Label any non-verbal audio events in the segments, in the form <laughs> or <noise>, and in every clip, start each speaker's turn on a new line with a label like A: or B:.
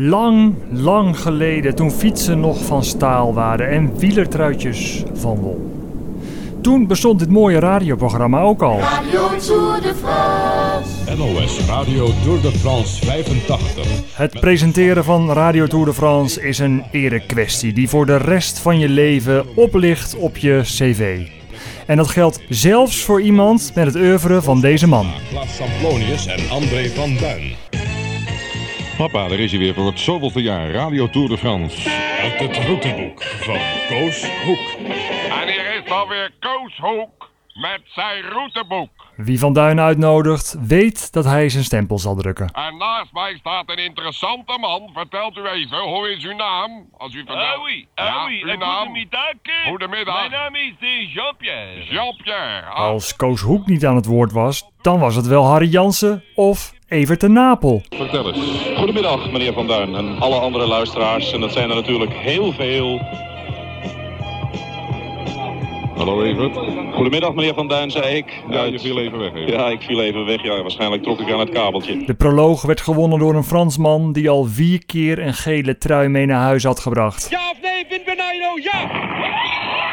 A: Lang, lang geleden, toen fietsen nog van staal waren en wielertruitjes van wol. Toen bestond dit mooie radioprogramma ook al.
B: Radio Tour de France.
C: NOS Radio Tour de France 85.
A: Het presenteren van Radio Tour de France is een erekwestie die voor de rest van je leven oplicht op je cv. En dat geldt zelfs voor iemand met het oeuvre van deze man.
C: Klaas Samplonius en André van Duin. Papa, daar is hij weer voor het zoveelste jaar. Radio Tour de France. Uit het routeboek van Koos Hoek.
D: En hier is alweer Koos Hoek met zijn routeboek.
A: Wie Van Duin uitnodigt, weet dat hij zijn stempel zal drukken.
D: En naast mij staat een interessante man. Vertelt u even, hoe is uw naam? Als u vertelt.
E: Ah oui,
D: Ja,
E: ah oui,
D: uw
E: en
D: naam?
E: goedemiddag.
D: Goedemiddag.
E: Mijn naam is eh, Jean-Pierre.
D: Jean-Pierre. Ah,
A: Als Koos Hoek niet aan het woord was, dan was het wel Harry Jansen of Evert de Napel.
C: Vertel eens.
F: Goedemiddag, meneer Van Duin en alle andere luisteraars. En dat zijn er natuurlijk heel veel.
C: Hallo Evert.
F: Goedemiddag, meneer Van Duin, zei ik.
C: Ja, je viel even weg even.
F: Ja, ik viel even weg. Ja, waarschijnlijk trok ik aan het kabeltje.
A: De proloog werd gewonnen door een Fransman die al vier keer een gele trui mee naar huis had gebracht.
E: Ja of nee, wint Benaino? Ja!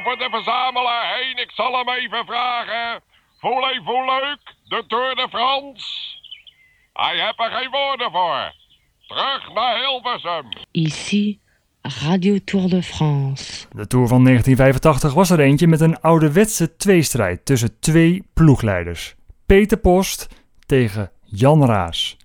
D: Over de verzamelaar heen. Ik zal hem even vragen. Voulez-vous leuk? De Tour de France? Hij heeft er geen woorden voor. Terug naar Hilversum.
G: Ici, Radio Tour de France.
A: De Tour van 1985 was er eentje met een ouderwetse tweestrijd tussen twee ploegleiders. Peter Post tegen Jan Raas.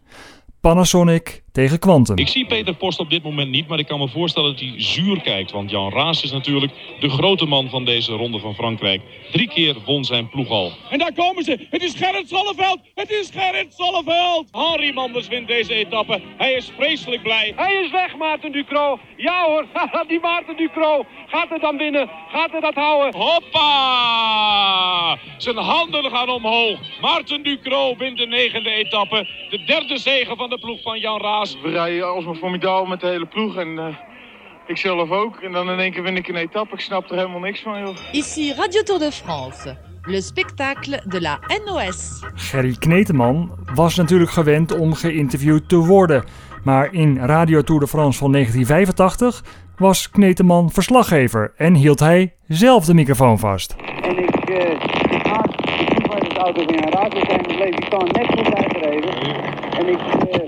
A: Panasonic tegen Quantum.
F: Ik zie Peter Post op dit moment niet, maar ik kan me voorstellen dat hij zuur kijkt. Want Jan Raas is natuurlijk de grote man van deze ronde van Frankrijk. Drie keer won zijn ploeg al.
E: En daar komen ze. Het is Gerrit Zolleveld. Het is Gerrit Zolleveld. Henri Manders wint deze etappe. Hij is vreselijk blij. Hij is weg, Maarten Ducro. Ja hoor, <laughs> die Maarten Ducro. Gaat er dan winnen? Gaat er dat houden? Hoppa! Zijn handen gaan omhoog. Maarten Ducro wint de negende etappe. De derde zege van de ploeg van Jan Raas.
H: We rijden alsmaar formidaal met de hele ploeg en uh, ik zelf ook. En dan in één keer win ik een etappe. Ik snap er helemaal niks van, joh.
I: Ici Radio Tour de France, le spectacle de la NOS.
A: Gerry Kneteman was natuurlijk gewend om geïnterviewd te worden. Maar in Radio Tour de France van 1985 was Kneteman verslaggever en hield hij zelf de microfoon vast.
J: En ik, uh, ik haast de auto weer naar raad. We zijn de Levitan net voorbij gereden. En ik, uh,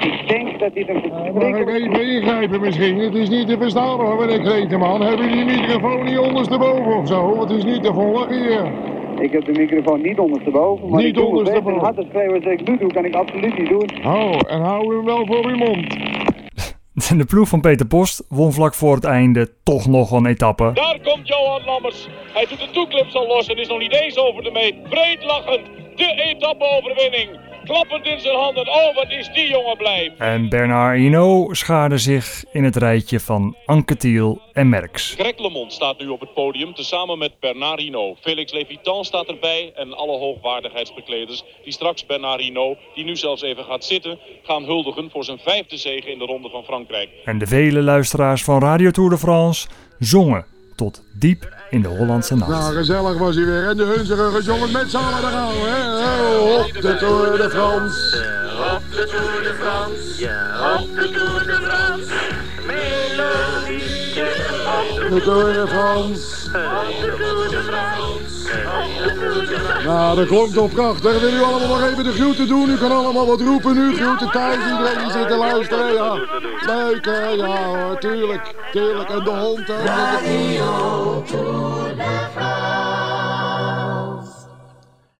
J: ik denk dat dit een
K: Mag ik even ingrijpen misschien? Het is niet te verstaan hoor, meneer Kreteman. Hebben jullie die microfoon niet ondersteboven of zo? Het is niet te volgen hier.
J: Ik heb de microfoon niet ondersteboven, maar
K: Niet
J: ik doe het best.
K: ondersteboven.
J: En hard te schreeuwen als ik nu doe, kan ik absoluut niet doen.
K: Oh, en hou hem wel voor uw mond. <laughs>
A: De ploeg van Peter Post won vlak voor het einde toch nog een etappe.
E: Daar komt Johan Lammers. Hij doet de toeclips al los en is nog niet eens over de meet. Breed lachend. De etappe-overwinning. Klappend in zijn handen. Oh, wat is die jongen blij.
A: En Bernard Hinault schaarde zich in het rijtje van Anquetil en Merckx.
F: Greg LeMond staat nu op het podium, tezamen met Bernard Hinault. Felix Levitan staat erbij en alle hoogwaardigheidsbekleders... die straks Bernard Hinault, die nu zelfs even gaat zitten... gaan huldigen voor zijn vijfde zege in de Ronde van Frankrijk.
A: En de vele luisteraars van Radio Tour de France zongen tot diep in de Hollandse nacht.
K: Nou, gezellig was hij weer. En de Hunzige gezongen met z'n allen we, hè? Op de Tour de France.
B: Op de Tour de France. Op de Tour de France. Melodietje. Op
K: De Tour de France.
B: de Tour de France. Op de Tour de France.
K: Nou, dat klonk toch prachtig. Wil u allemaal nog even de groeten doen? U kan allemaal wat roepen nu. Groeten thuis, iedereen die zit te luisteren. Ja. Leuk, hè? Ja hoor, tuurlijk. Tuurlijk. En de hond, hè?